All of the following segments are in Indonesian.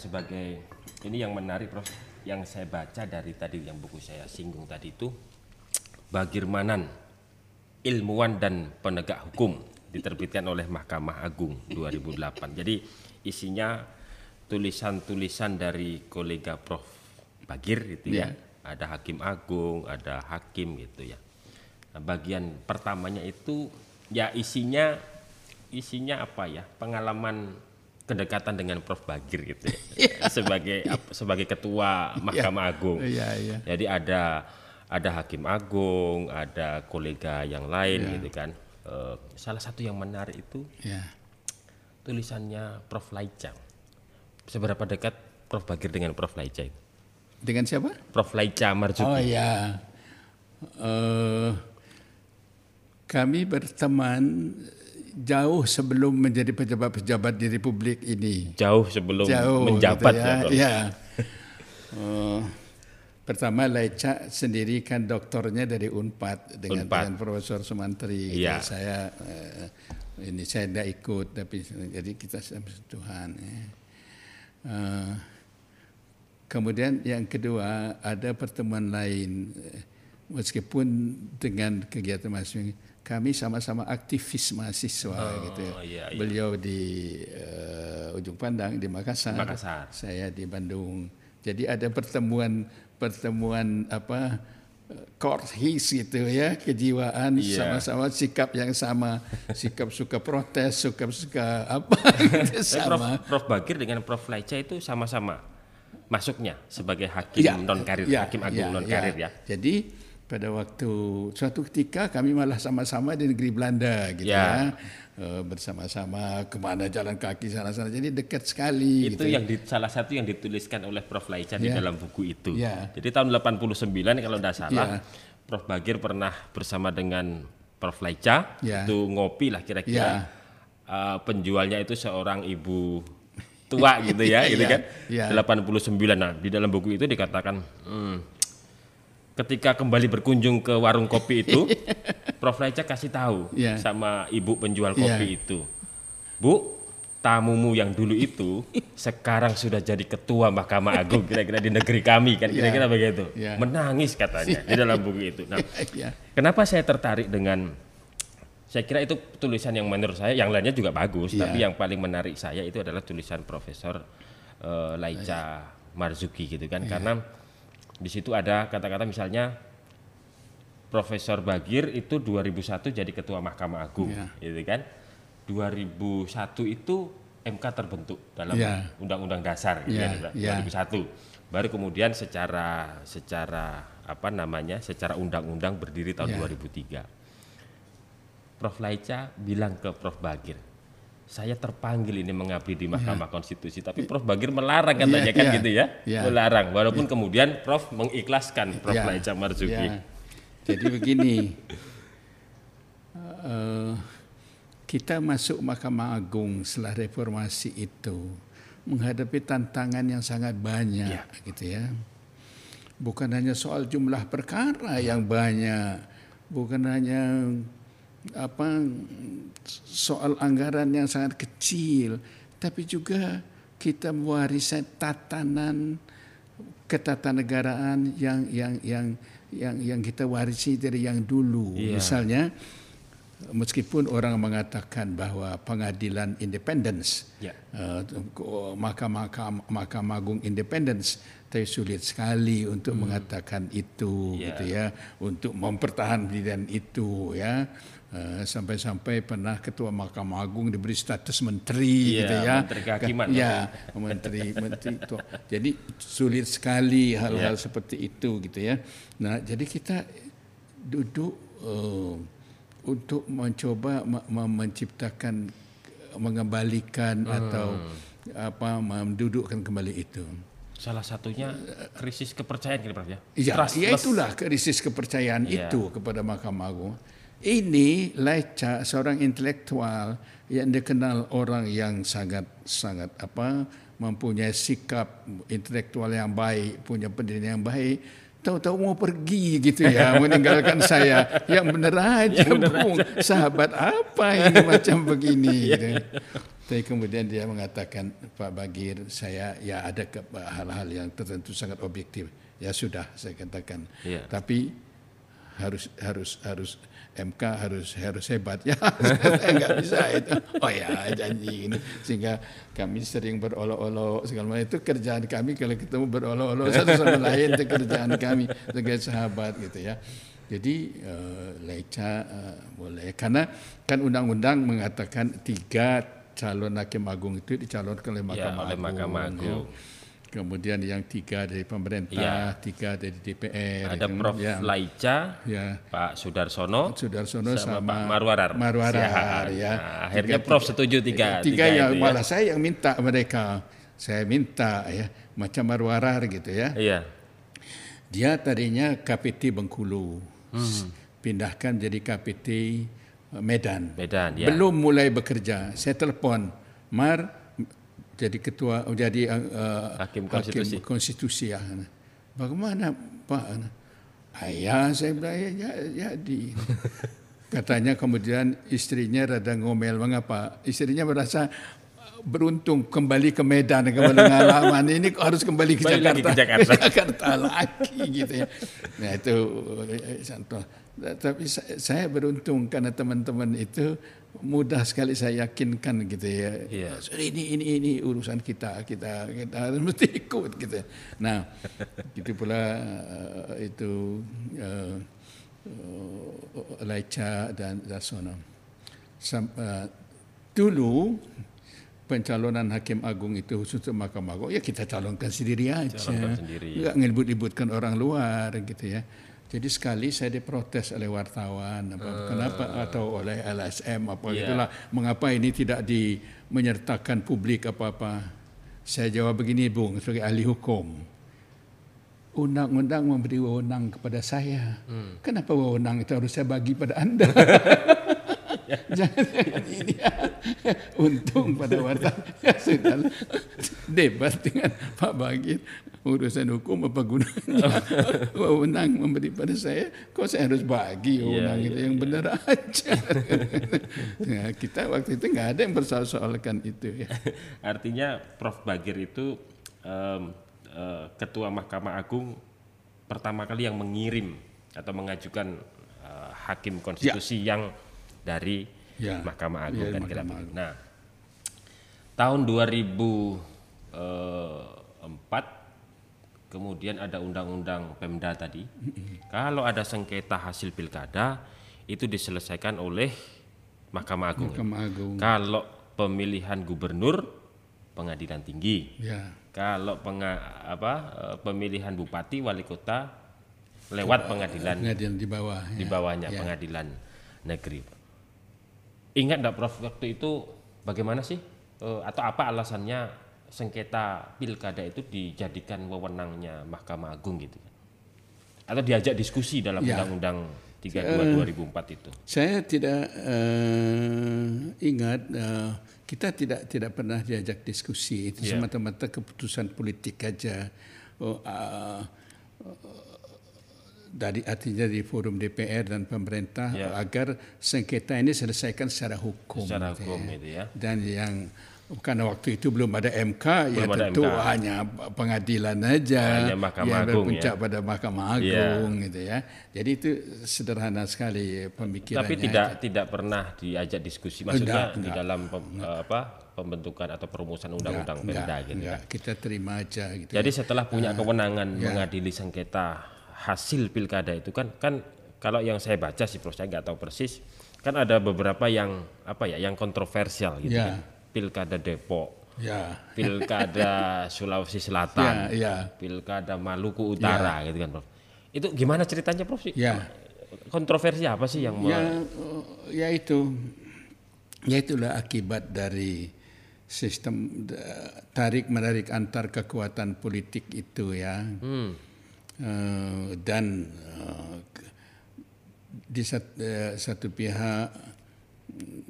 sebagai ini yang menarik Prof yang saya baca dari tadi yang buku saya singgung tadi itu Bagirmanan ilmuwan dan penegak hukum diterbitkan oleh Mahkamah Agung 2008. Jadi isinya tulisan-tulisan dari kolega Prof Bagir gitu ya. Ya. Ada hakim agung, ada hakim gitu ya. Nah, bagian pertamanya itu ya isinya isinya apa ya? Pengalaman kedekatan dengan Prof Bagir gitu ya. sebagai ap- sebagai ketua Mahkamah Agung. Iya, iya. Jadi ada ada hakim agung, ada kolega yang lain gitu kan. Eh, salah satu yang menarik itu Ya. tulisannya Prof Laica. Seberapa dekat Prof Bagir dengan Prof Laica itu? Dengan siapa? Prof Laica Marzuki. Oh ya. Eh, kami berteman jauh sebelum menjadi pejabat-pejabat di Republik ini. Jauh sebelum Jauh menjabat gitu ya, Prof. ya. Eh, pertama Laica sendiri kan doktornya dari Unpad dengan, Unpad. dengan Profesor Sumantri. Iya. Saya eh, ini saya tidak ikut tapi jadi kita sama Tuhan. ya. Eh, kemudian yang kedua ada pertemuan lain eh, meskipun dengan kegiatan mahasiswa kami sama-sama aktivis mahasiswa gitu. iya, iya. Beliau di eh, Ujung Pandang di Makassar, Makassar. saya di Bandung. Jadi ada pertemuan pertemuan apa eh, korhis gitu ya kejiwaan Iya. sama-sama sikap yang sama sikap suka protes suka suka apa gitu, Tapi Prof, sama Prof Bagir dengan Prof Laica itu sama-sama masuknya sebagai hakim Ya, non karir, ya, hakim agung ya, non karir ya. Jadi pada waktu suatu ketika kami malah sama-sama di negeri Belanda gitu Ya. ya, Eh, bersama-sama ke mana jalan kaki sana-sana. Jadi dekat sekali. Itu gitu. yang di, salah satu yang dituliskan oleh Prof Laica di Ya. dalam buku itu. Ya. Jadi tahun 89 kalau tidak salah, Ya. Prof Bagir pernah bersama dengan Prof Laica Ya. itu ngopi lah kira-kira. Ya. Eh, penjualnya itu seorang ibu tua gitu ya, gitu Ya. kan. Ya. 89. Nah, di dalam buku itu dikatakan hmm, ketika kembali berkunjung ke warung kopi itu, Prof Laica kasih tahu Ya. sama ibu penjual Ya. kopi itu, Bu, tamumu yang dulu itu sekarang sudah jadi ketua Mahkamah Agung kira-kira di negeri kami kan kira-kira Ya. begitu. Ya. Menangis katanya di dalam buku itu. Nah, ya. kenapa saya tertarik dengan saya kira itu tulisan yang menurut saya yang lainnya juga bagus, Ya. tapi yang paling menarik saya itu adalah tulisan Profesor eh, Laica Marzuki gitu kan karena di situ ada kata-kata misalnya Profesor Bagir itu 2001 jadi ketua Mahkamah Agung, Ya. gitu kan. 2001 itu MK terbentuk dalam Ya. Undang-Undang Dasar gitu Ya, kan, ya. 2001. Baru kemudian secara secara apa namanya? secara undang-undang berdiri tahun Ya. 2003. Prof Laica bilang ke Prof Bagir, saya terpanggil ini mengabdi di Mahkamah Konstitusi, tapi Prof Bagir melarang katanya Ya, kan ya, gitu ya, ya. melarang. Walaupun kemudian Prof mengikhlaskan Prof Ya, Laica Marzuki. ya. Jadi begini, eh, kita masuk Mahkamah Agung setelah reformasi itu menghadapi tantangan yang sangat banyak, Ya. gitu ya. Bukan hanya soal jumlah perkara yang banyak, bukan hanya apa soal anggaran yang sangat kecil, tapi juga kita mewarisi tatanan ketatanegaraan yang yang yang yang yang kita warisi dari yang dulu. Iya. Misalnya meskipun orang mengatakan bahwa pengadilan independence Ya. eh, Mahkamah Mahkamah Agung independence tapi sulit sekali untuk mengatakan itu Ya. gitu ya untuk mempertahankan itu ya sampai-sampai pernah ketua Mahkamah Agung diberi status menteri Iya, gitu ya menteri kehakiman. ya menteri menteri itu jadi sulit sekali hal-hal Ya. seperti itu gitu ya nah jadi kita duduk eh, untuk mencoba me- me- menciptakan mengembalikan atau apa mendudukkan kembali itu Salah satunya krisis kepercayaan kira ya. Ya, Trustless. ya itulah krisis kepercayaan Iya. itu kepada Mahkamah Agung. Ini Laica seorang intelektual yang dikenal orang yang sangat sangat apa mempunyai sikap intelektual yang baik, punya pendidikan yang baik, tahu-tahu mau pergi gitu ya, meninggalkan saya. Yang bener aja, Bung. Sahabat apa ini macam begini gitu. Tapi kemudian dia mengatakan, Pak Bagir, saya ya ada hal-hal yang tertentu sangat objektif. Ya sudah, saya katakan. Iya. Tapi harus harus harus MK harus harus hebat. Ya saya nggak bisa itu. Oh ya janji ini. Sehingga kami sering berolok-olok segala macam. Itu kerjaan kami kalau ketemu berolok-olok satu sama lain itu kerjaan kami sebagai sahabat gitu ya. Jadi uh, Leica uh, boleh. Karena kan undang-undang mengatakan tiga calon hakim agung itu dicalonkan oleh Ya, Mahkamah oleh Agung, Mahkamah ya. Kemudian yang tiga dari pemerintah, tiga dari DPR. Ada. Prof. Ya. Laica, Ya. Pak Sudarsono, Sudarsono sama, sama, Pak Marwarar. Marwarar ya. Nah, akhirnya Prof setuju tiga. Tiga, yang itu ya. malah saya yang minta mereka. Saya minta ya macam Marwarar gitu ya. Iya. Dia tadinya KPT Bengkulu. Hmm. Pindahkan jadi KPT Medan. Medan, ya. Belum mulai bekerja. Saya telepon, Mar jadi ketua jadi uh, Hakim konstitusi. hakim konstitusi ya. Bagaimana Pak? Ayah saya bilang ya, ya, jadi. Katanya kemudian istrinya rada ngomel mengapa? Istrinya merasa beruntung kembali ke Medan ke pengalaman ini harus kembali ke lagi Jakarta ke Jakarta. Jakarta lagi gitu ya. Nah itu eh, contoh. Tapi sa- saya beruntung karena teman-teman itu mudah sekali saya yakinkan gitu ya. Iya. "So, Ini ini ini urusan kita kita kita harus mesti ikut gitu. Nah gitu pula eh, itu eh, eh, Laica dan Dasono. Sam- eh, dulu pencalonan hakim agung itu khusus untuk Mahkamah Agung ya kita calonkan sendiri aja. Calonkan sendiri. Enggak ngelibut-libutkan orang luar gitu ya. Jadi sekali saya diprotes oleh wartawan apa, kenapa atau oleh LSM apa Iya. gitulah mengapa ini tidak di menyertakan publik apa-apa. Saya jawab begini Bung sebagai ahli hukum. Undang-undang memberi wewenang kepada saya. Kenapa wewenang itu harus saya bagi pada Anda? Jangan ini. Ya. Untung pada wartawan ya sudah debat dengan Pak Bagir. Urusan hukum apa gunanya? Wewenang memberi pada saya. Kok saya harus bagi wewenang Iya, itu? Iya, yang benar aja. Nah, kita waktu itu nggak ada yang bersoal-soalkan itu ya. Artinya Prof. Bagir itu em, eh, ketua Mahkamah Agung pertama kali yang mengirim atau mengajukan eh, hakim konstitusi yang dari Ya. Mahkamah Agung Ya, kan Mahkamah begitu. Nah, tahun 2004 kemudian ada undang-undang Pemda tadi. Kalau ada sengketa hasil pilkada itu diselesaikan oleh Mahkamah Agung. Mahkamah Agung Kalau pemilihan gubernur pengadilan tinggi. ya Kalau penga, apa eh, pemilihan bupati wali kota lewat pengadilan pengadilan di bawah di ya. bawahnya Ya. pengadilan negeri. Ingat enggak Prof waktu itu bagaimana sih Eh, atau apa alasannya sengketa pilkada itu dijadikan wewenangnya Mahkamah Agung gitu kan? Atau diajak diskusi dalam Ya. Undang-Undang 32 2004 itu. Saya tidak eh, ingat eh, kita tidak tidak pernah diajak diskusi itu Ya. semata-mata keputusan politik aja. Oh, ah, dari artinya di forum DPR dan pemerintah Ya. agar sengketa ini selesaikan secara hukum. Secara gitu hukum itu ya. Dan yang karena waktu itu belum ada MK, ya Belum ada tentu MK. hanya pengadilan aja Hanya Mahkamah yang berpuncak ya. pada Mahkamah Iya. Agung gitu ya. Jadi itu sederhana sekali pemikirannya. Tapi tidak tidak pernah diajak diskusi maksudnya Enggak, di enggak. dalam pem- apa pembentukan atau perumusan undang-undang Enggak, Pemda gitu. enggak. Kita terima aja gitu. Jadi setelah Ah, punya kewenangan ya. mengadili sengketa hasil pilkada itu kan kan kalau yang saya baca sih Prof saya nggak tahu persis kan ada beberapa yang apa ya yang kontroversial gitu Ya. kan. Pilkada Depok, ya, pilkada Sulawesi Selatan, ya, ya, pilkada Maluku Utara gitu kan Prof. Itu gimana ceritanya Prof sih? ya. Kontroversi apa sih yang Ya, eh, ya itu, ya itulah akibat dari sistem tarik menarik antar kekuatan politik itu ya. Hmm. Eh, dan eh, di sat- eh, satu pihak mm,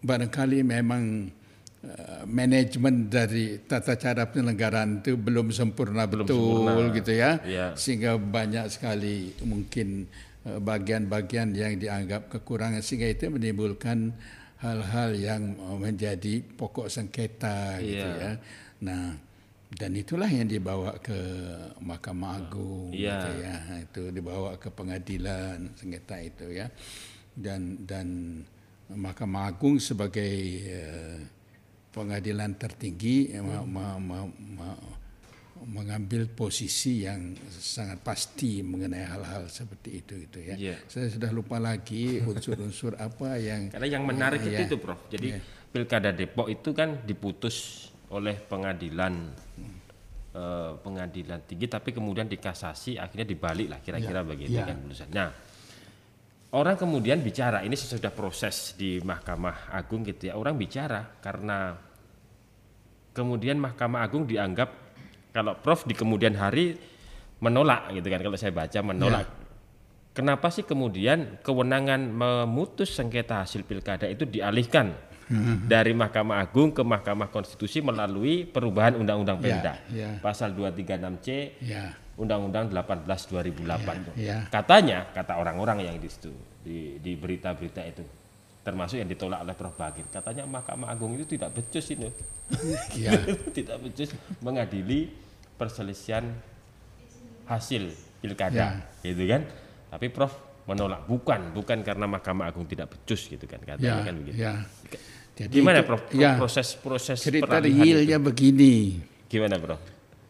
barangkali memang uh, manajemen dari tata cara penyelenggaraan itu belum sempurna Belum betul sempurna. gitu ya. Ya. Sehingga banyak sekali mungkin uh, bagian-bagian yang dianggap kekurangan sehingga itu menimbulkan hal-hal yang menjadi pokok sengketa gitu Iya. ya. Nah, dan itulah yang dibawa ke Mahkamah Agung Iya. gitu ya. Itu dibawa ke pengadilan sengketa itu ya. Dan dan Mahkamah Agung sebagai eh, pengadilan tertinggi eh, ma- ma- ma- ma- mengambil posisi yang sangat pasti mengenai hal-hal seperti itu gitu ya. Iya. Saya sudah lupa lagi unsur-unsur apa yang Karena yang menarik Ya, itu ya. itu Prof. Jadi Pilkada Depok itu kan diputus oleh pengadilan eh, pengadilan tinggi tapi kemudian dikasasi akhirnya dibalik lah kira-kira begitu ya. kan putusan. Nah, orang kemudian bicara ini sesudah proses di Mahkamah Agung gitu ya. Orang bicara karena kemudian Mahkamah Agung dianggap kalau Prof di kemudian hari menolak gitu kan kalau saya baca menolak. Kenapa sih kemudian kewenangan memutus sengketa hasil pilkada itu dialihkan dari Mahkamah Agung ke Mahkamah Konstitusi melalui perubahan Undang-Undang Ya, Pemda. ya. pasal 236C ya. Undang-Undang 18 2008 tuh. ya. Katanya kata orang-orang yang di situ di, di berita-berita itu termasuk yang ditolak oleh Prof. Bagir katanya Mahkamah Agung itu tidak becus itu ya. Tidak becus mengadili perselisihan hasil pilkada gitu kan? Tapi Prof menolak bukan bukan karena Mahkamah Agung tidak becus gitu kan katanya ya kan begitu ya. Jadi gimana itu- Prof ya, proses proses cerita realnya begini. gimana Prof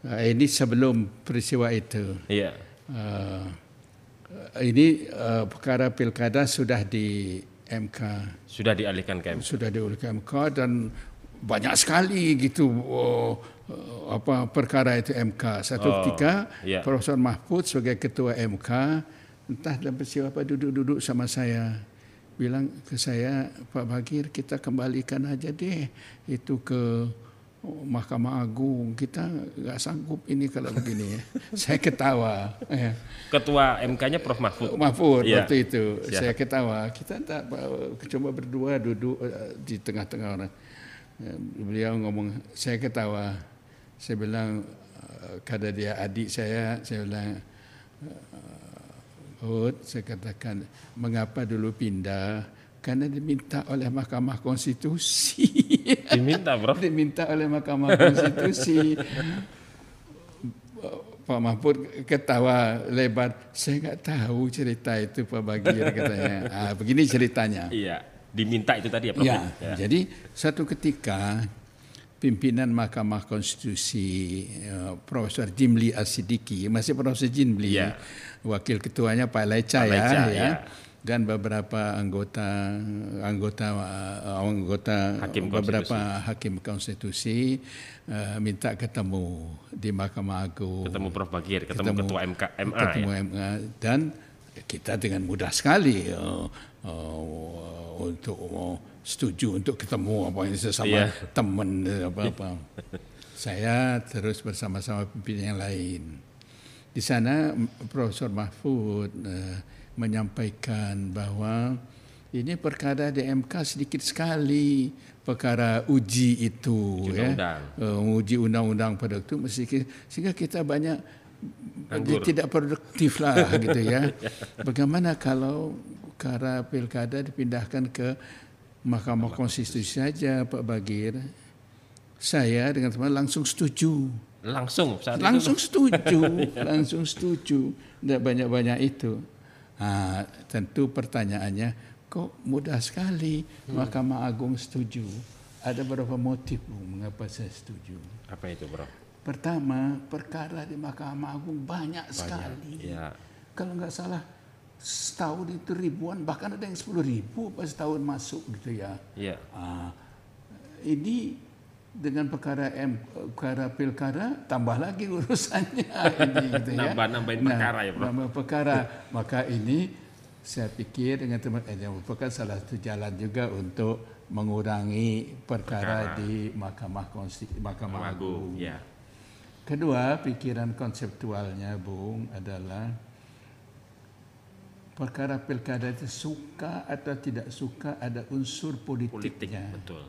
Uh, ini sebelum peristiwa itu. iya Uh, ini uh, perkara pilkada sudah di MK, sudah dialihkan ke MK sudah diurus ke MK dan banyak sekali gitu oh, apa perkara itu MK. Satu Oh, ketika iya. Profesor Mahfud sebagai ketua MK entah dalam peristiwa apa duduk-duduk sama saya bilang ke saya Pak Bagir kita kembalikan aja deh itu ke Mahkamah Agung kita nggak sanggup ini kalau begini ya. saya ketawa ya. ketua MK-nya Prof Mahfud Mahfud Iya. waktu itu Siap. saya ketawa kita tak coba berdua duduk eh, di tengah-tengah orang Eh, beliau ngomong saya ketawa saya bilang eh, kada dia adik saya saya bilang Hud, saya katakan mengapa dulu pindah karena diminta oleh Mahkamah Konstitusi diminta Prof diminta oleh Mahkamah Konstitusi. Pak Mahfud ketawa lebar. Saya nggak tahu cerita itu Pak Bagir katanya. Ah, begini ceritanya. iya diminta itu tadi ya Prof Ya, Ya. jadi satu ketika pimpinan Mahkamah Konstitusi eh, Profesor Jimli Asidiki, masih Profesor Jimli, Ya. wakil ketuanya Pak Leca, Pak ya, Leca, ya, ya. dan beberapa anggota anggota eh, anggota Hakim beberapa hakim konstitusi eh, minta ketemu di Mahkamah Agung. Ketemu Prof. Bagir ketemu, Ketemu- ketua MK MA ketemu ya MA dan kita dengan mudah sekali eh, eh, untuk eh, setuju untuk ketemu apa ini sesama Iya. teman eh, apa apa. Saya terus bersama-sama pimpinan yang lain. Di sana Profesor Mahfud eh, menyampaikan bahwa ini perkara di MK sedikit sekali perkara uji itu Uji ya undang-undang. uh, uji undang-undang pada waktu ki- sehingga kita banyak Nganggur. tidak produktif lah gitu ya. Bagaimana kalau perkara pilkada dipindahkan ke Mahkamah Konstitusi saja Pak Bagir? Saya dengan teman langsung setuju. langsung saat Langsung itu setuju, langsung setuju. Tidak banyak-banyak itu. Ah, tentu pertanyaannya, kok mudah sekali Mahkamah Agung setuju? Ada beberapa motif Bu, mengapa saya setuju. apa itu Prof Pertama, perkara di Mahkamah Agung banyak, sekali. ya Kalau nggak salah setahun itu ribuan, bahkan ada yang sepuluh ribu pas setahun masuk gitu ya. iya Ah, ini dengan perkara M, perkara pilkada tambah lagi urusannya ini gitu ya. Nambah-nambahin perkara ya, Prof. Nambah perkara. Maka ini saya pikir dengan teman eh, yang merupakan salah satu jalan juga untuk mengurangi perkara, di Mahkamah Konstitusi, Mahkamah Agung. Agung ya Kedua, pikiran konseptualnya, Bung, adalah perkara pilkada itu suka atau tidak suka ada unsur politik politiknya. betul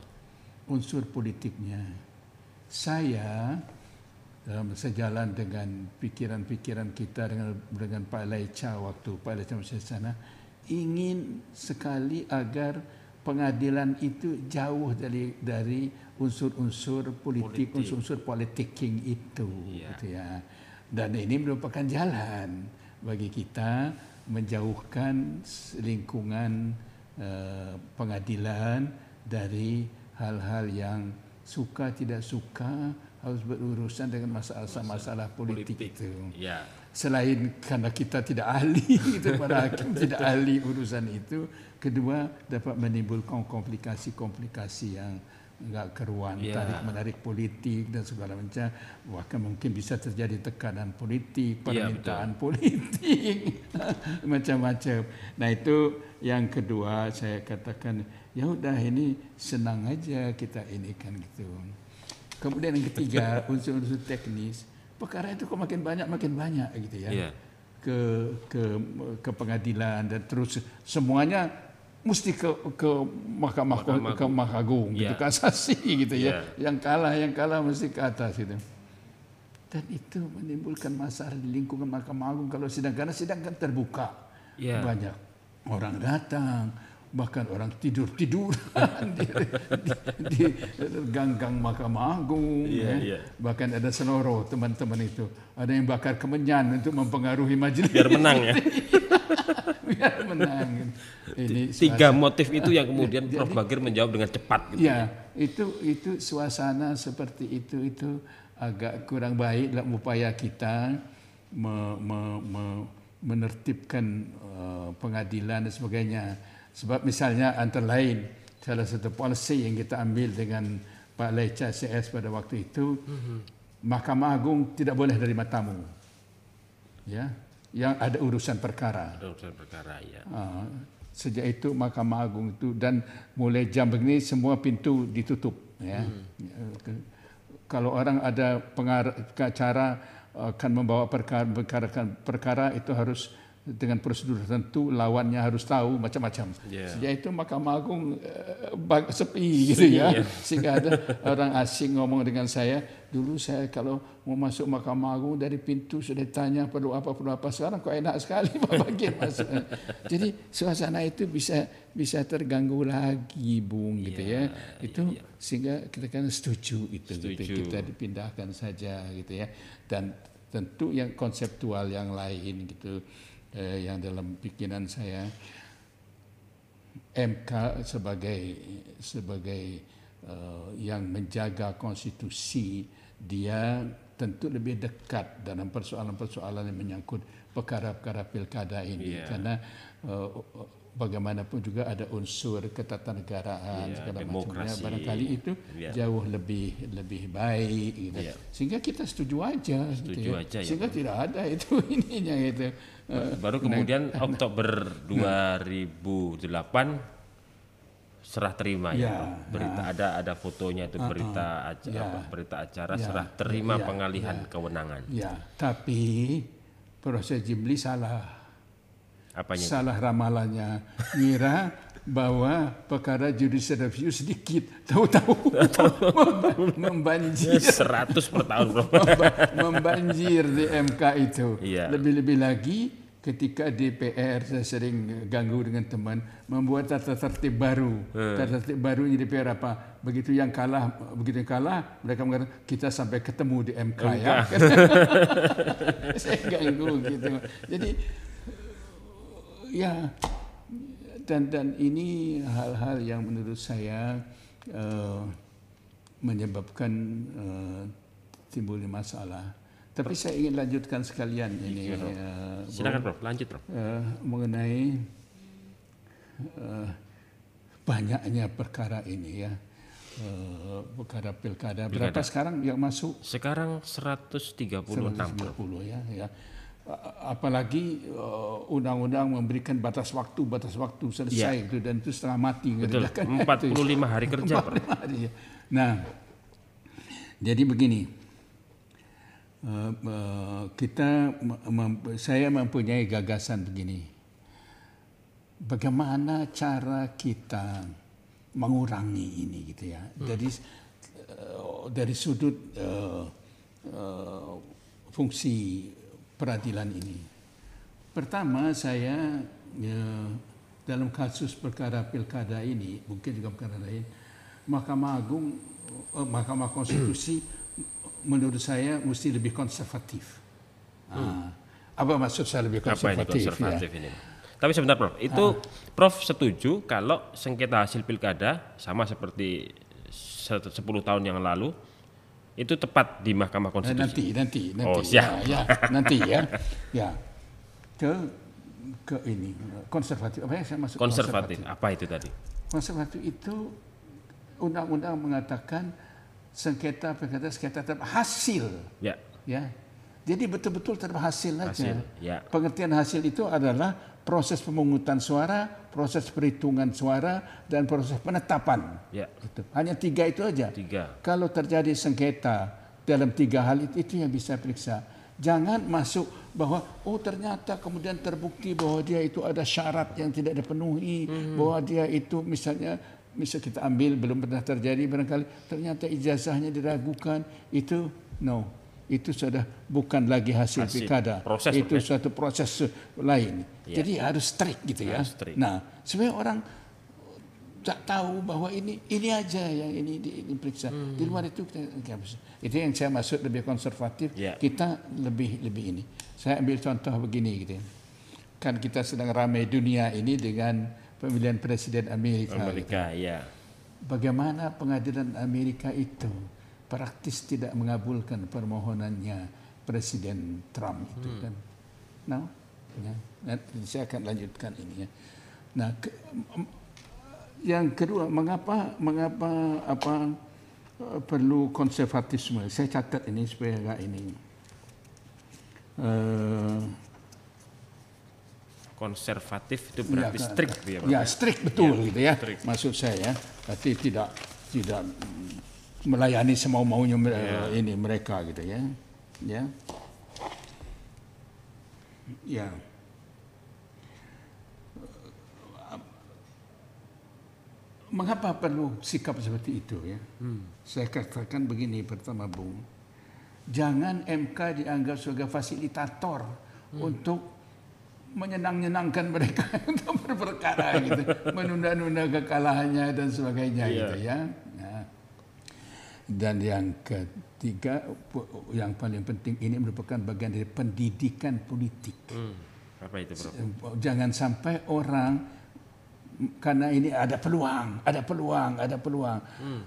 unsur politiknya. Saya dalam sejalan dengan pikiran-pikiran kita dengan dengan Pak Laica waktu Pak Laica masih sana ingin sekali agar pengadilan itu jauh dari dari unsur-unsur politik, unsur-unsur politicking itu Ya. gitu ya. Dan ini merupakan jalan bagi kita menjauhkan lingkungan eh, pengadilan dari hal-hal yang suka tidak suka harus berurusan dengan masalah-masalah politik, itu. Ya. Selain karena kita tidak ahli, kita para hakim tidak ahli urusan itu, kedua dapat menimbulkan komplikasi-komplikasi yang enggak keruan, Ya. tarik menarik politik dan segala macam, bahkan mungkin bisa terjadi tekanan politik, Ya, permintaan politik, macam-macam. Nah itu yang kedua saya katakan ya udah ini senang aja kita ini kan gitu. Kemudian yang ketiga unsur-unsur teknis perkara itu kok makin banyak makin banyak gitu ya Iya. ke ke ke pengadilan dan terus semuanya mesti ke ke mahkamah Mahkamah ke mahkamah agung gitu Iya. kasasi gitu ya Iya. yang kalah yang kalah mesti ke atas gitu dan itu menimbulkan masalah di lingkungan mahkamah agung kalau sidang karena sidang kan terbuka Iya. banyak orang datang bahkan orang tidur tiduran di, di, di ganggang mahkamah agung Iya, ya. iya. bahkan ada senoro teman-teman itu ada yang bakar kemenyan untuk mempengaruhi majelis Biar menang ya. biar menang ini Tiga motif itu yang kemudian Prof Bagir menjawab dengan cepat gitu. Ya, itu itu suasana seperti itu itu agak kurang baik dalam upaya kita me- me- me- menertibkan uh, pengadilan dan sebagainya. Sebab misalnya antara lain salah satu policy yang kita ambil dengan Pak Leca CS pada waktu itu, Mahkamah Agung tidak boleh dari tamu. Ya, yang ada urusan perkara. Ada urusan perkara ya. Ah, sejak itu Mahkamah Agung itu dan mulai jam begini semua pintu ditutup ya. Ke- Kalau orang ada pengar- acara akan membawa perkara, perkara perkara itu harus dengan prosedur tertentu lawannya harus tahu macam-macam. Ya. Sejak itu Mahkamah Agung eh, sepi gitu ya. ya. Sehingga ada orang asing ngomong dengan saya, dulu saya kalau mau masuk Mahkamah Agung dari pintu sudah ditanya perlu apa perlu apa. Sekarang kok enak sekali Pak Bagir masuk. Jadi suasana itu bisa bisa terganggu lagi Bung gitu ya. Itu sehingga kita kan setuju itu gitu. Setuju. kita dipindahkan saja gitu ya. Dan tentu yang konseptual yang lain gitu eh, yang dalam pikiran saya MK sebagai sebagai uh, yang menjaga konstitusi dia tentu lebih dekat dalam persoalan-persoalan yang menyangkut perkara-perkara pilkada ini Iya. karena uh, bagaimanapun juga ada unsur ketatanegaraan Iya, segala macamnya barangkali itu Iya. jauh lebih lebih baik gitu. Iya. sehingga kita setuju aja gitu Setuju ya. aja ya, sehingga tidak ada itu ininya gitu Eh, Baru kemudian Oktober 2008 serah terima ya, Ya, berita ada ada fotonya itu berita aca- Ya. apa, berita acara Ya, serah terima ya, pengalihan kewenangan. ya. Tapi proses Jimli salah. Apanya? salah ramalannya ngira bahwa perkara judicial review sedikit. Tahu-tahu. Memba- membanjir. 100 per tahun, memba- membanjir di MK itu. Iya. lebih-lebih lagi ketika DPR saya sering ganggu dengan teman membuat tata tertib baru tata tertib barunya DPR apa? Begitu yang kalah begitu yang kalah mereka mengatakan kita sampai ketemu di MK, ya. Saya ganggu gitu. Jadi ya dan dan ini hal-hal yang menurut saya eh, menyebabkan eh, timbulnya masalah. Tapi saya ingin lanjutkan sekalian ini Prof. eh, Silakan Prof, lanjut Prof. eh, mengenai eh, banyaknya perkara ini ya. Eh, perkara pilkada. Berapa sekarang yang masuk? Sekarang 136 Prof. 190 ya, ya. Apalagi eh, undang-undang memberikan batas waktu, batas waktu selesai itu dan itu setengah mati Iya. Betul, ngerjakan 45 hari kerja Prof. hari ya. Nah, jadi begini, Eh, eh, kita, mem- saya mempunyai gagasan begini. Bagaimana cara kita mengurangi ini gitu ya. Dari uh, dari sudut uh, uh, fungsi peradilan ini. Pertama saya ya, dalam kasus perkara pilkada ini, mungkin juga perkara lain, Mahkamah Agung, uh, Mahkamah Konstitusi menurut saya mesti lebih konservatif. Hmm. apa maksud saya lebih konservatif? Apa ini konservatif ya? ini? Tapi sebentar Prof, itu ah. Prof setuju kalau sengketa hasil pilkada sama seperti 10 tahun yang lalu itu tepat di Mahkamah Konstitusi. Nanti, nanti, nanti. Oh, siap. Ya, ya nanti ya. Ya. Ke ke ini konservatif. Apa yang saya maksud konservatif? konservatif? Apa itu tadi? Konservatif itu undang-undang mengatakan sengketa pilkada sengketa terhadap hasil. Ya. Ya. Jadi betul-betul terhadap hasil, hasil aja. Ya. Pengertian hasil itu adalah proses pemungutan suara, proses perhitungan suara, dan proses penetapan. Ya. Itu. Hanya tiga itu aja. Tiga. Kalau terjadi sengketa dalam tiga hal itu, itu yang bisa periksa. Jangan masuk bahwa oh ternyata kemudian terbukti bahwa dia itu ada syarat yang tidak dipenuhi, hmm. bahwa dia itu misalnya misal kita ambil belum pernah terjadi barangkali ternyata ijazahnya diragukan itu no itu sudah bukan lagi hasil, hasil pilkada. Proses itu okay. suatu proses lain. Ya. Jadi harus strict gitu ya. Strict. Nah, sebenarnya orang tak tahu bahwa ini ini aja yang ini diperiksa. Hmm. Di luar itu kita, itu yang saya maksud lebih konservatif. Ya. Kita lebih lebih ini. Saya ambil contoh begini gitu. Ya. Kan kita sedang ramai dunia ini dengan pemilihan presiden Amerika. Amerika, gitu. ya. Bagaimana pengadilan Amerika itu? Praktis tidak mengabulkan permohonannya Presiden Trump itu hmm. kan. Nah, ya, nanti saya akan lanjutkan ini ya. Nah, ke, yang kedua, mengapa mengapa apa uh, perlu konservatisme? Saya catat ini supaya agak ini. Uh, konservatif itu berarti ya, strict ya, ya strict betul ya, gitu ya. Strict. Maksud saya, berarti tidak tidak melayani semau maunya yeah. ini mereka gitu ya ya ya mengapa perlu sikap seperti itu ya hmm. saya katakan begini pertama bung jangan MK dianggap sebagai fasilitator hmm. untuk menyenang-nyenangkan mereka untuk berperkara gitu menunda-nunda kekalahannya dan sebagainya yeah. gitu ya dan yang ketiga, yang paling penting ini merupakan bagian dari pendidikan politik. Hmm. Apa itu, Bro? Jangan sampai orang karena ini ada peluang, ada peluang, ada peluang. Hmm.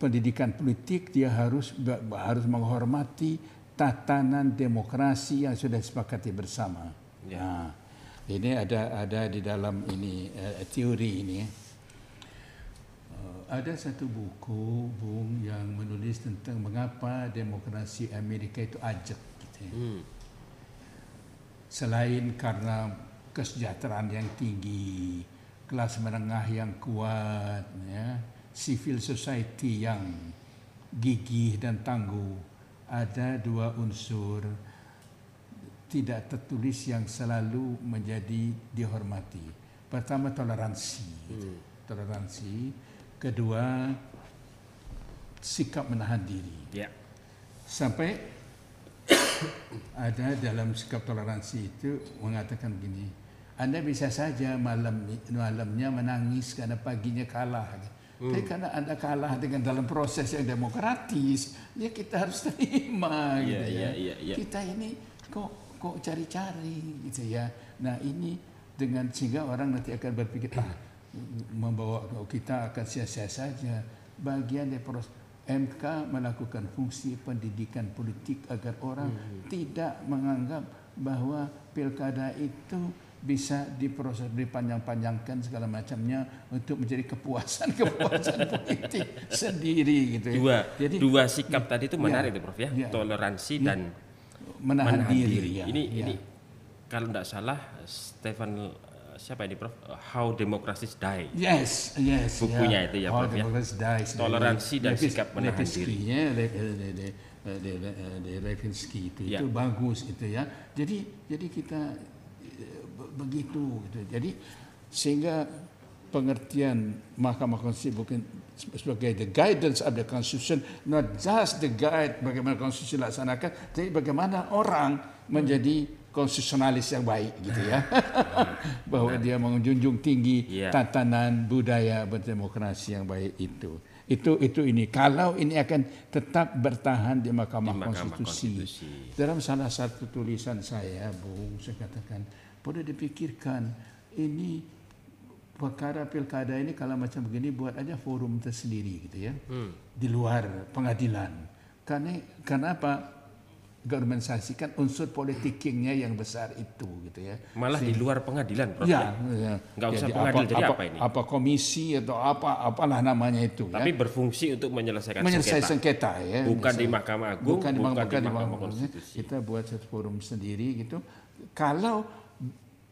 Pendidikan politik dia harus harus menghormati tatanan demokrasi yang sudah disepakati bersama. Ya. Nah, ini ada ada di dalam ini uh, teori ini ada satu buku Bung yang menulis tentang mengapa demokrasi Amerika itu ajak gitu ya. hmm. Selain karena kesejahteraan yang tinggi, kelas menengah yang kuat, ya, civil society yang gigih dan tangguh, ada dua unsur tidak tertulis yang selalu menjadi dihormati. Pertama toleransi, hmm. toleransi Kedua, sikap menahan diri. Ya. Sampai ada dalam sikap toleransi itu mengatakan begini, Anda bisa saja malam malamnya menangis karena paginya kalah. Hmm. Tapi karena Anda kalah dengan dalam proses yang demokratis, ya kita harus terima yeah, gitu ya. Yeah, yeah, yeah. Kita ini kok kok cari-cari gitu ya. Nah ini dengan sehingga orang nanti akan berpikir ah membawa kita akan sia-sia saja bagian dari proses MK melakukan fungsi pendidikan politik agar orang hmm. tidak menganggap bahwa pilkada itu bisa diproses dipanjang-panjangkan segala macamnya untuk menjadi kepuasan kepuasan politik sendiri gitu ya. Dua Jadi, dua sikap ya, tadi itu menarik ya, itu Prof ya, ya toleransi ya, dan menahan, menahan diri. diri ya, ini ya. ini kalau tidak salah Stephen siapa ini Prof? How Democracy Die. Yes, yes. Bukunya yeah. itu ya How Prof ya. Dies. Toleransi dan Lepis, sikap menahan diri. De Levinsky itu yeah. itu bagus itu ya. Jadi jadi kita begitu gitu. Jadi sehingga pengertian Mahkamah Konstitusi bukan sebagai the guidance of the Constitution, not just the guide bagaimana konstitusi dilaksanakan, tapi bagaimana orang menjadi konstitusionalis yang baik gitu ya. Bahwa dia menjunjung tinggi Ya. tatanan budaya berdemokrasi yang baik itu. Itu itu ini kalau ini akan tetap bertahan di Mahkamah, Di Mahkamah Konstitusi. Konstitusi. Dalam salah satu tulisan saya, Bung, saya katakan perlu dipikirkan ini perkara pilkada ini kalau macam begini buat aja forum tersendiri gitu ya di luar pengadilan. Karena kenapa? Organisasikan unsur politikingnya yang besar itu gitu ya. Malah di luar pengadilan, Prof. Ya, ya. Nggak usah Jadi pengadil, jadi apa ini? Apa komisi atau apa apalah namanya itu Tapi ya. berfungsi untuk menyelesaikan Menyelesaikan sengketa. sengketa, ya. Bukan di Misalnya. Mahkamah Agung, bukan, di, bukan bukan di di Mahkamah Mahkamah Konstitusi. Kita buat satu forum sendiri gitu. Kalau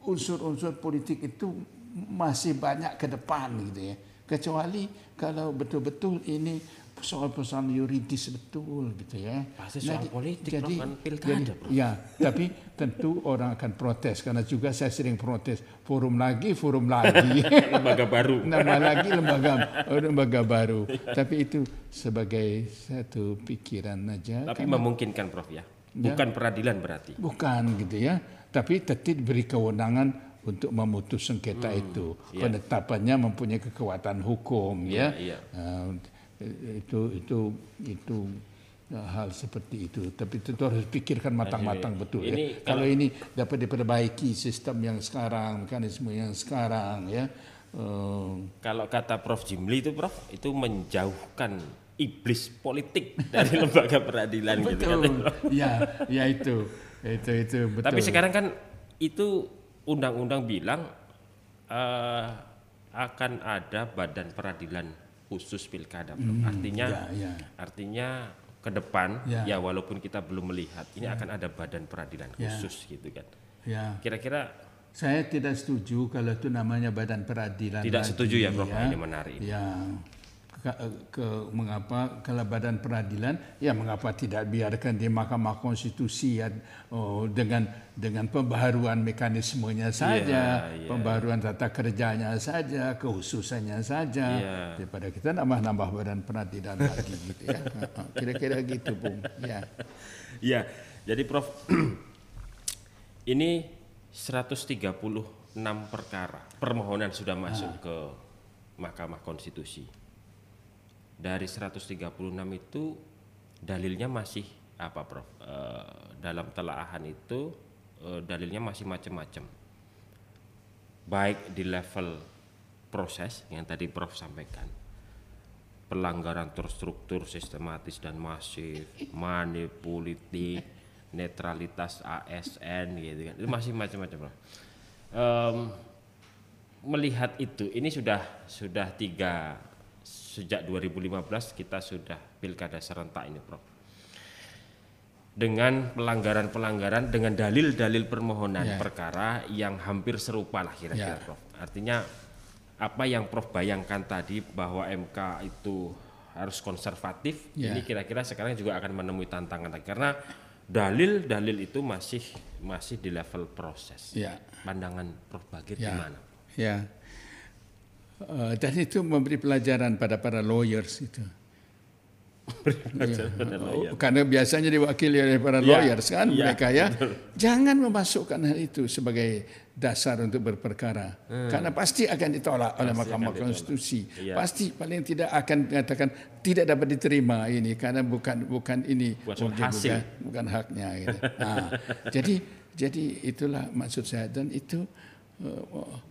unsur-unsur politik itu masih banyak ke depan gitu ya. Kecuali kalau betul-betul ini soal-soal yuridis betul gitu ya. Pasti soal di- politik, jadi, kan pilkada, jadi-. Ya, tapi tentu orang akan protes karena juga saya sering protes. Forum lagi, forum lagi. Lembaga baru. Nama lagi lembaga lembaga baru. Tapi itu sebagai satu pikiran aja. Tapi karena- memungkinkan, Prof ya. Bukan peradilan berarti. bukan gitu ya. Tapi tetap diberi kewenangan untuk memutus sengketa Hmm, itu. iya. Penetapannya mempunyai kekuatan hukum ya. Iya, iya. Uh, itu itu itu uh, hal seperti itu. Tapi tentu harus pikirkan matang-matang betul ya. ini Kalau ini dapat diperbaiki sistem yang sekarang, mekanisme yang sekarang ya. Uh, Kalau kata Prof Jimli itu, Prof, itu menjauhkan iblis politik dari lembaga peradilan gitu betul. katanya. ya, ya itu. Itu itu betul. Tapi sekarang kan itu undang-undang bilang eh, akan ada badan peradilan khusus pilkada. Prof. artinya ya, ya. artinya ke depan Ya. ya walaupun kita belum melihat ini akan ada badan peradilan Ya. khusus gitu kan. ya. Kira-kira Saya tidak setuju kalau itu namanya badan peradilan. Tidak lagi, setuju ya, Prof. Ini menarik. Ya. Ke, ke, mengapa kalau badan peradilan ya mengapa tidak biarkan di Mahkamah Konstitusi ya, oh, dengan dengan pembaharuan mekanismenya saja, iya. pembaharuan tata kerjanya saja, kehususannya saja Iya. daripada kita nambah-nambah badan peradilan lagi gitu ya. Kira-kira gitu, Bung. Ya. Ya, jadi Prof, ini 136 perkara permohonan sudah masuk ke Mahkamah Konstitusi. Dari 136 itu dalilnya masih apa, Prof? Eh, dalam telaahan itu eh, dalilnya masih macam-macam. Baik di level proses yang tadi Prof sampaikan, pelanggaran terstruktur sistematis dan masif, money politik, netralitas ASN gitu kan. Itu masih macam-macam. Prof. Em, melihat itu, ini sudah sudah tiga sejak 2015 kita sudah pilkada serentak ini, Prof. Dengan pelanggaran-pelanggaran dengan dalil-dalil permohonan Ya. perkara yang hampir serupa lah kira-kira, Ya. Prof. Artinya apa yang Prof bayangkan tadi bahwa MK itu harus konservatif, Ya. ini kira-kira sekarang juga akan menemui tantangan lagi karena dalil-dalil itu masih masih di level proses. Ya. Pandangan Prof Bagir Ya. gimana? Ya. Eh, dan itu memberi pelajaran pada para lawyers itu. Oh, karena biasanya diwakili oleh para Ya, lawyers kan ya, mereka ya. Jangan memasukkan hal itu sebagai dasar untuk berperkara. Karena pasti akan ditolak oleh Mahkamah Hmm. Konstitusi. Iya. Pasti paling tidak akan mengatakan tidak dapat diterima ini karena bukan bukan ini Bukan bukan, bukan haknya gitu. Nah, jadi jadi itulah maksud saya dan itu me-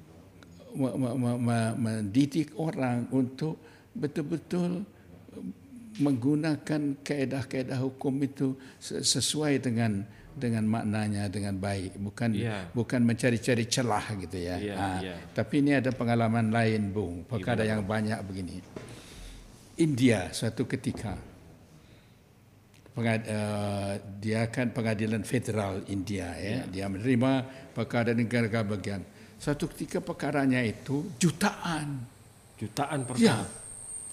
mendidik orang untuk betul-betul menggunakan kaedah-kaedah hukum itu se- sesuai dengan dengan maknanya dengan baik bukan Iya. bukan mencari-cari celah gitu ya. Iya, Ah, iya. Tapi ini ada pengalaman lain, Bung. Perkara yang banyak begini. India suatu ketika pengad, eh, dia kan pengadilan federal India ya. Dia menerima perkara negara bagian. Suatu ketika perkaranya itu jutaan. Jutaan Ya. perkara.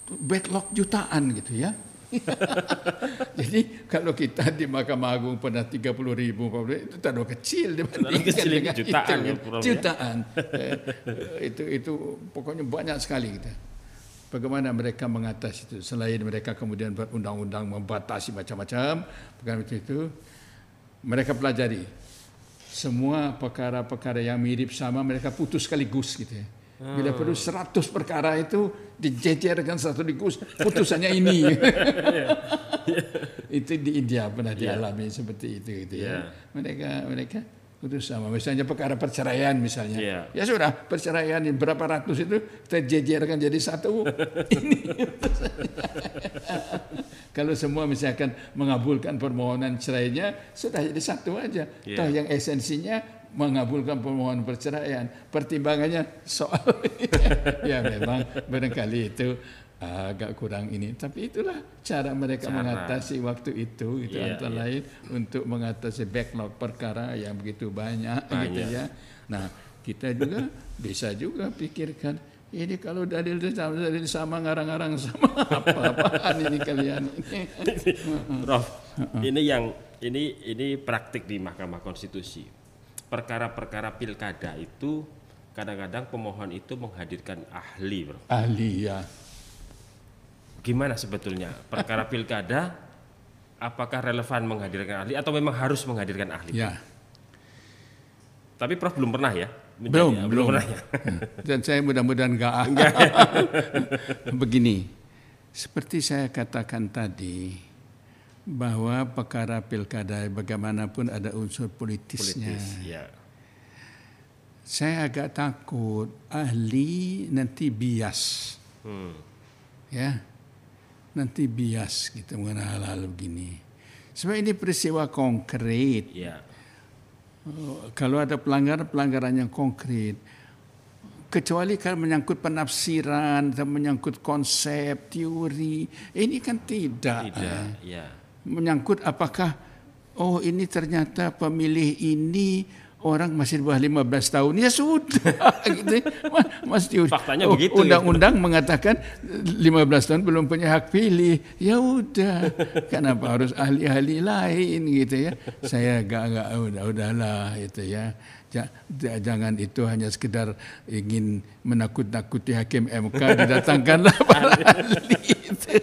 Backlog jutaan gitu ya. Jadi kalau kita di Mahkamah Agung pernah 30 ribu, itu terlalu kecil dibandingkan kecil, dengan jutaan itu, ya, Prof, ya. jutaan. Eh, itu itu pokoknya banyak sekali kita. Bagaimana mereka mengatasi itu selain mereka kemudian berundang-undang membatasi macam-macam itu, itu mereka pelajari semua perkara-perkara yang mirip sama mereka putus sekaligus gitu ya. Bila perlu 100 perkara itu dijejerkan satu dikus putusannya ini. itu di India pernah dialami seperti itu gitu ya. Yeah. Mereka mereka putus sama. Misalnya perkara perceraian misalnya. Yeah. Ya sudah perceraian berapa ratus itu kita jejerkan jadi satu. ini. Kalau semua misalkan mengabulkan permohonan cerainya sudah jadi satu aja. Yeah. Toh yang esensinya mengabulkan permohonan perceraian. Pertimbangannya soal ya memang barangkali itu agak kurang ini. Tapi itulah cara mereka Cara. mengatasi waktu itu. Itu Iya, antara iya. lain untuk mengatasi backlog perkara yang begitu banyak, gitu Banyak. ya. Nah kita juga bisa juga pikirkan ini kalau dalil sama, dalil sama ngarang-ngarang sama apa-apaan ini kalian ini. Prof, ini yang ini ini praktik di Mahkamah Konstitusi. Perkara-perkara pilkada itu kadang-kadang pemohon itu menghadirkan ahli, Prof. Ahli ya. Gimana sebetulnya perkara pilkada? Apakah relevan menghadirkan ahli atau memang harus menghadirkan ahli? Ya. Tapi Prof belum pernah ya? Menjadi- Belum, belum belum. ya. Dan saya mudah-mudahan enggak. Begini, seperti saya katakan tadi, bahwa perkara pilkada bagaimanapun ada unsur politisnya. Politis, ya. Saya agak takut ahli nanti bias, Hmm. ya, nanti bias gitu mengenai hal-hal begini. Sebab ini peristiwa konkret. Ya. Kalau ada pelanggaran pelanggaran yang konkret, kecuali kalau menyangkut penafsiran atau menyangkut konsep teori, ini kan tidak. Tidak, ya. Menyangkut apakah oh ini ternyata pemilih ini orang masih di bawah 15 tahun ya sudah gitu. Teori. Faktanya Oh, begitu, Undang-undang mundang mengatakan 15 tahun belum punya hak pilih. Ya udah. Kenapa harus ahli-ahli lain gitu ya? Saya agak agak udah udahlah itu ya. Ja- ja- Jangan itu hanya sekedar ingin menakut-nakuti hakim MK didatangkanlah para ahli itu.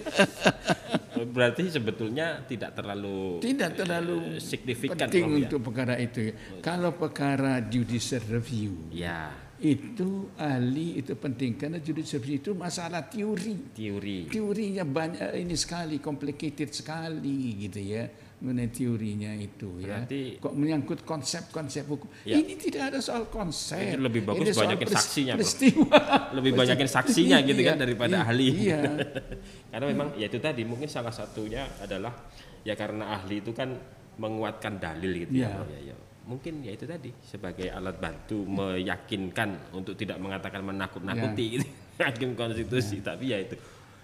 Berarti sebetulnya tidak terlalu Tidak terlalu eh, signifikan penting Prof, ya. untuk perkara itu. Kalau perkara judicial review Ya, itu ahli itu penting karena judicial review itu masalah teori. teori. Teorinya banyak ini sekali complicated sekali gitu ya mengenai teorinya itu ya. Berarti- kok menyangkut konsep-konsep hukum. Ya. Ini tidak ada soal konsep. Itu lebih bagus banyakin saksinya, Bro. Peristiwa. Lebih banyakin saksinya gitu kan Iya, daripada iya, ahli. Iya. Karena memang ya itu tadi mungkin salah satunya adalah ya karena ahli itu kan menguatkan dalil gitu ya. Iya. Ya, ya. Mungkin ya itu tadi sebagai alat bantu meyakinkan untuk tidak mengatakan menakut-nakuti gitu. hakim konstitusi tapi ya itu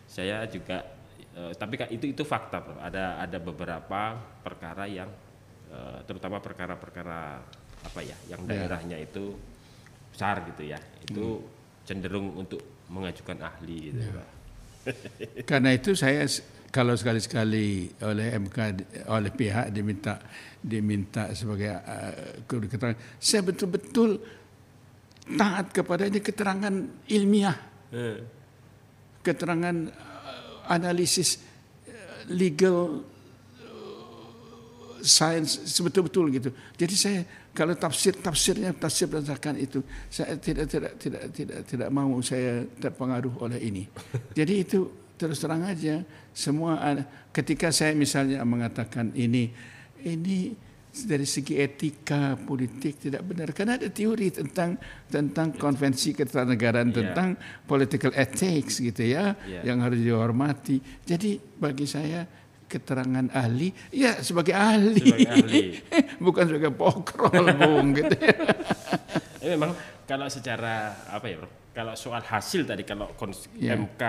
saya juga eh, tapi itu itu fakta Prof. ada ada beberapa perkara yang eh, terutama perkara-perkara apa ya yang daerahnya itu besar gitu ya. Itu cenderung untuk mengajukan ahli gitu ya, Pak. Karena itu saya kalau sekali-sekali oleh MK oleh pihak diminta diminta sebagai uh, keterangan saya betul-betul taat kepada ini keterangan ilmiah, keterangan uh, analisis uh, legal uh, science sebetul-betul gitu. Jadi saya kalau tafsir tafsirnya tafsir berdasarkan itu saya tidak tidak tidak tidak tidak mau saya terpengaruh oleh ini. Jadi itu terus terang aja semua ketika saya misalnya mengatakan ini ini dari segi etika politik tidak benar karena ada teori tentang tentang konvensi ketatanegaraan Iya. tentang political ethics gitu ya Iya. yang harus dihormati. Jadi bagi saya keterangan ahli ya sebagai ahli, Sebagai ahli. bukan sebagai pokrol bung gitu ya. Memang kalau secara apa ya, Prof? Kalau soal hasil tadi kalau Ya. MK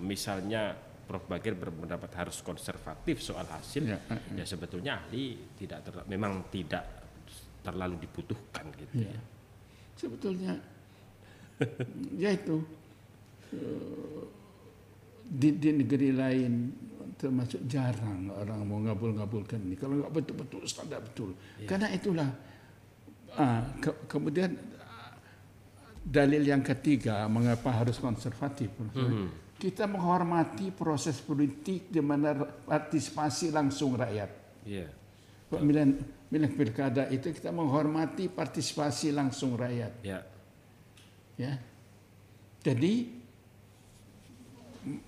misalnya Prof Bagir berpendapat harus konservatif soal hasil, Ya, ya, sebetulnya ahli tidak ter- memang tidak terlalu dibutuhkan gitu ya. Sebetulnya ya itu eh, di, di negeri lain termasuk jarang orang mau ngabul-ngabulkan ini. Kalau nggak betul-betul standar betul. Karena itulah ah, ke- kemudian ah, dalil yang ketiga mengapa harus konservatif. Kita menghormati proses politik di mana partisipasi langsung rakyat. Iya. Pemilihan pemilihan pilkada itu kita menghormati partisipasi langsung rakyat. Ya. Ya. Jadi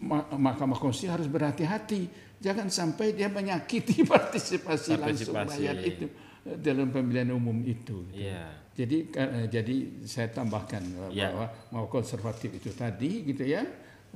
Ma- Mahkamah Konstitusi harus berhati-hati, jangan sampai dia menyakiti partisipasi, langsung Partisipasi. rakyat itu eh, dalam pemilihan umum itu. Iya. Jadi eh, jadi saya tambahkan eh, Ya. bahwa mau konservatif itu tadi gitu ya.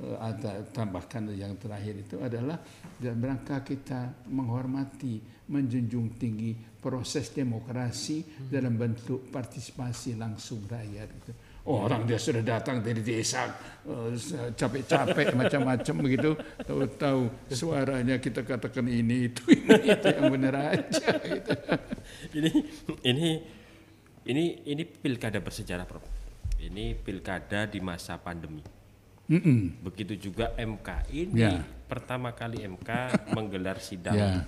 Eh, Ada tambahkan yang terakhir itu adalah dalam rangka kita menghormati, menjunjung tinggi proses demokrasi dalam bentuk partisipasi langsung rakyat gitu. Oh, orang dia sudah datang dari desa eh, capek-capek macam-macam begitu, tahu-tahu suaranya kita katakan ini itu ini itu yang benar aja gitu. Ini ini ini ini pilkada bersejarah, Prof. Ini pilkada di masa pandemi. Mm-mm. Begitu juga MK. Ini Ya. pertama kali MK menggelar sidang. Ya.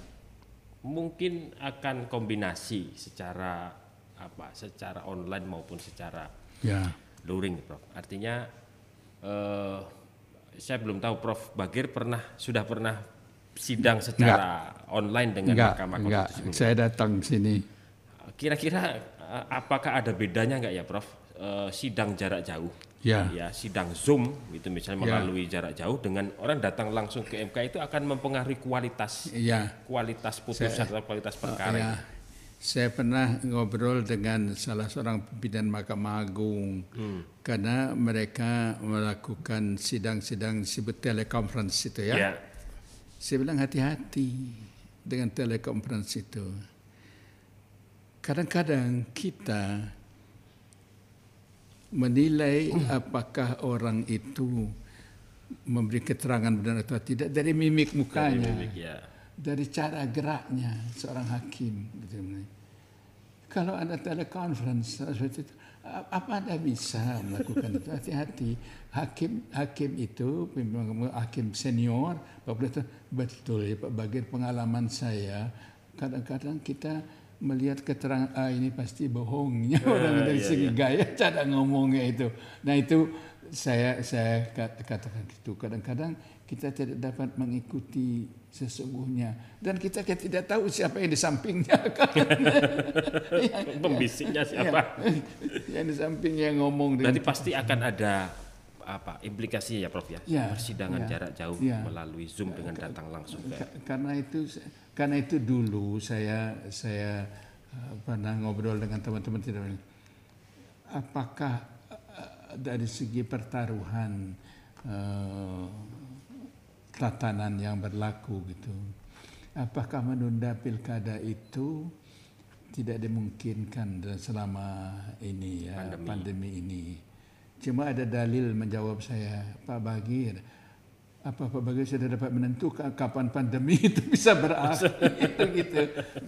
Mungkin akan kombinasi secara apa? Secara online maupun secara Ya. luring, Prof. Artinya eh, saya belum tahu Prof. Bagir pernah sudah pernah sidang secara online dengan Enggak, Mahkamah enggak. Konstitusi. Saya datang sini. Kira-kira eh, apakah ada bedanya nggak ya, Prof? Eh, sidang jarak jauh, Ya. ya sidang Zoom gitu misalnya Ya. melalui jarak jauh dengan orang datang langsung ke MK itu akan mempengaruhi kualitas Ya. kualitas putusan atau kualitas perkara. Ya. Saya pernah ngobrol dengan salah seorang pimpinan Mahkamah Agung karena mereka melakukan sidang-sidang disebut teleconference itu ya. Ya. Saya bilang hati-hati dengan teleconference itu. Kadang-kadang kita menilai apakah orang itu memberi keterangan benar atau tidak dari mimik mukanya Mimik, ya. dari cara geraknya seorang hakim gitu. Kalau ada teleconference seperti itu, apa anda bisa melakukan itu? Hati-hati. Hakim hakim itu memang hakim senior, Pak betul ya Pak Bagir pengalaman saya. Kadang-kadang kita melihat keterangan ah ini pasti bohongnya orang dari iya, segi gaya cara ngomongnya itu. Nah itu saya saya kat- katakan gitu. Kadang-kadang kita tidak dapat mengikuti sesungguhnya dan kita tidak tahu siapa yang di sampingnya kan. Yang- Pembisiknya siapa? yang di sampingnya ngomong dengan Berarti pasti akan ada apa implikasinya ya Prof ya? Ya, Persidangan ya, jarak jauh ya. melalui Zoom dengan datang langsung ke Ka- karena itu karena itu dulu saya saya pernah ngobrol dengan teman-teman tidak apakah eh, dari segi pertaruhan eh, tatanan yang berlaku gitu apakah menunda pilkada itu tidak dimungkinkan selama ini ya Pandemi. pandemi ini cuma ada dalil menjawab saya Pak Bagir apa Pak Bagir sudah dapat menentukan kapan pandemi itu bisa berakhir? Gitu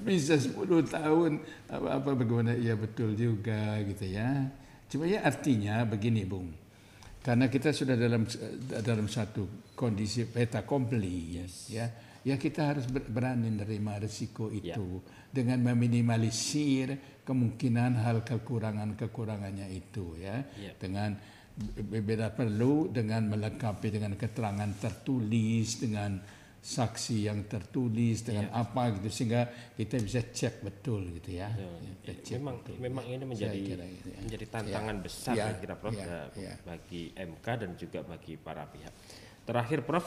bisa 10 tahun. Apa apa bagaimana? Iya betul juga gitu ya. Cuma ya artinya begini Bung. Karena kita sudah dalam dalam satu kondisi peta kompli ya ya ya kita harus ber- berani menerima risiko itu dengan meminimalisir kemungkinan hal kekurangan-kekurangannya itu ya Ya. dengan berbeda perlu dengan melengkapi dengan keterangan tertulis dengan saksi yang tertulis dengan apa gitu sehingga kita bisa cek betul gitu ya. Kita cek memang betul. memang ini menjadi kira gitu ya. menjadi tantangan besar Ya, kira Prof ya, ya. bagi MK dan juga bagi para pihak. Terakhir Prof,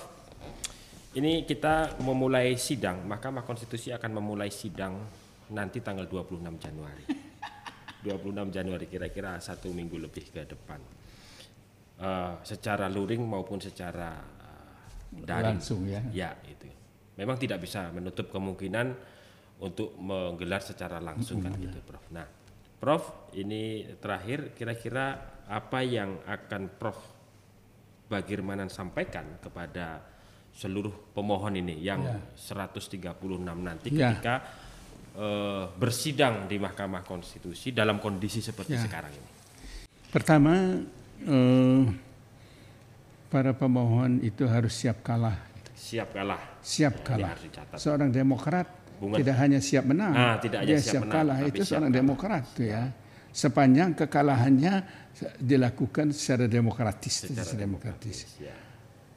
ini kita memulai sidang, Mahkamah Konstitusi akan memulai sidang nanti tanggal 26 Januari. 26 Januari kira-kira satu minggu lebih ke depan. Eh, secara luring maupun secara eh, daring. langsung ya. Ya, itu. Memang tidak bisa menutup kemungkinan untuk menggelar secara langsung kan gitu, Prof. Nah, Prof, ini terakhir kira-kira apa yang akan Prof Bagir Manan sampaikan kepada seluruh pemohon ini yang 136 nanti Ya. ketika eh, bersidang di Mahkamah Konstitusi dalam kondisi seperti Ya. sekarang ini. Pertama eh, para pemohon itu harus siap kalah. Siap kalah. siap kalah. Seorang demokrat Bunga- tidak hanya siap menang, Ah, tidak hanya dia siap siap, menang, kalah. Itu siap seorang kalah. demokrat tuh ya. Sepanjang kekalahannya dilakukan secara demokratis, secara demokratis. Ya.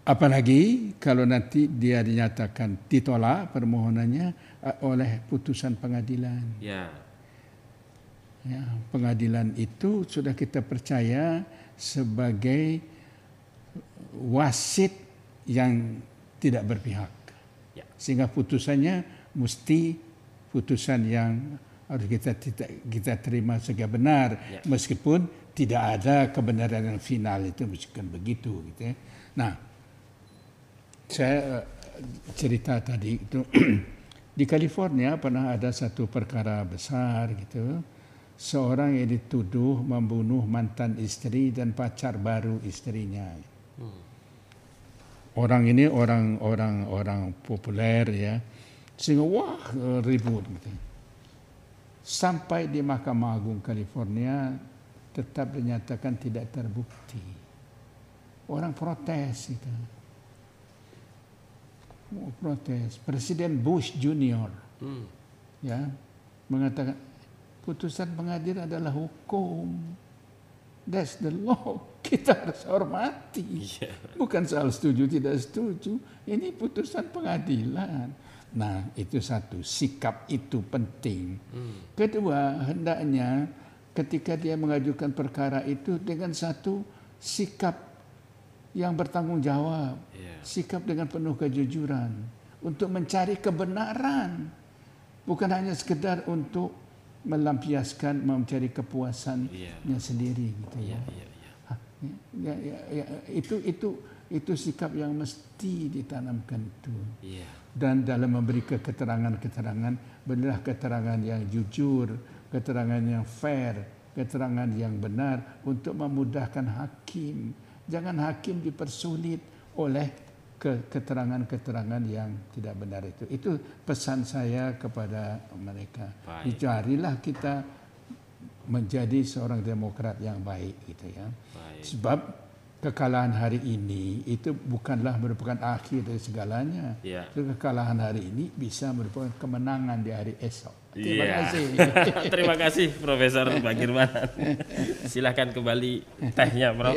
Apalagi kalau nanti dia dinyatakan ditolak permohonannya eh, oleh putusan pengadilan. Ya. Ya, pengadilan itu sudah kita percaya sebagai wasit yang tidak berpihak. Ya. Sehingga putusannya mesti putusan yang harus kita kita, kita terima sebagai benar Ya. meskipun tidak ada kebenaran yang final itu meskipun begitu gitu ya. Nah, saya eh, cerita tadi itu di California pernah ada satu perkara besar gitu. Seorang yang dituduh membunuh mantan istri dan pacar baru istrinya. Orang ini orang orang populer ya. Sehingga wah ribut gitu. Sampai di Mahkamah Agung California tetap dinyatakan tidak terbukti. Orang protes itu. Oh, protes. Presiden Bush Junior Hmm. ya mengatakan putusan pengadilan adalah hukum. That's the law. Kita harus hormati. Iya. Bukan soal setuju tidak setuju. Ini putusan pengadilan. Nah, itu satu sikap itu penting. Kedua, hendaknya ketika dia mengajukan perkara itu dengan satu sikap yang bertanggung jawab, Iya. sikap dengan penuh kejujuran untuk mencari kebenaran, bukan hanya sekedar untuk melampiaskan mencari kepuasannya sendiri gitu ya. Iya, iya, iya. Hah, ya, ya, ya, itu itu itu sikap yang mesti ditanamkan itu dan dalam memberi keterangan-keterangan berilah keterangan yang jujur, keterangan yang fair, keterangan yang benar untuk memudahkan hakim. Jangan hakim dipersulit oleh ke- keterangan-keterangan yang tidak benar itu. Itu pesan saya kepada mereka. Baik. Dicarilah kita menjadi seorang demokrat yang baik gitu ya. Baik. Sebab kekalahan hari ini itu bukanlah merupakan akhir dari segalanya. Iya. Kekalahan hari ini bisa merupakan kemenangan di hari esok. Terima Iya. kasih. Terima kasih Profesor Bagirman. Silahkan kembali tehnya, Prof.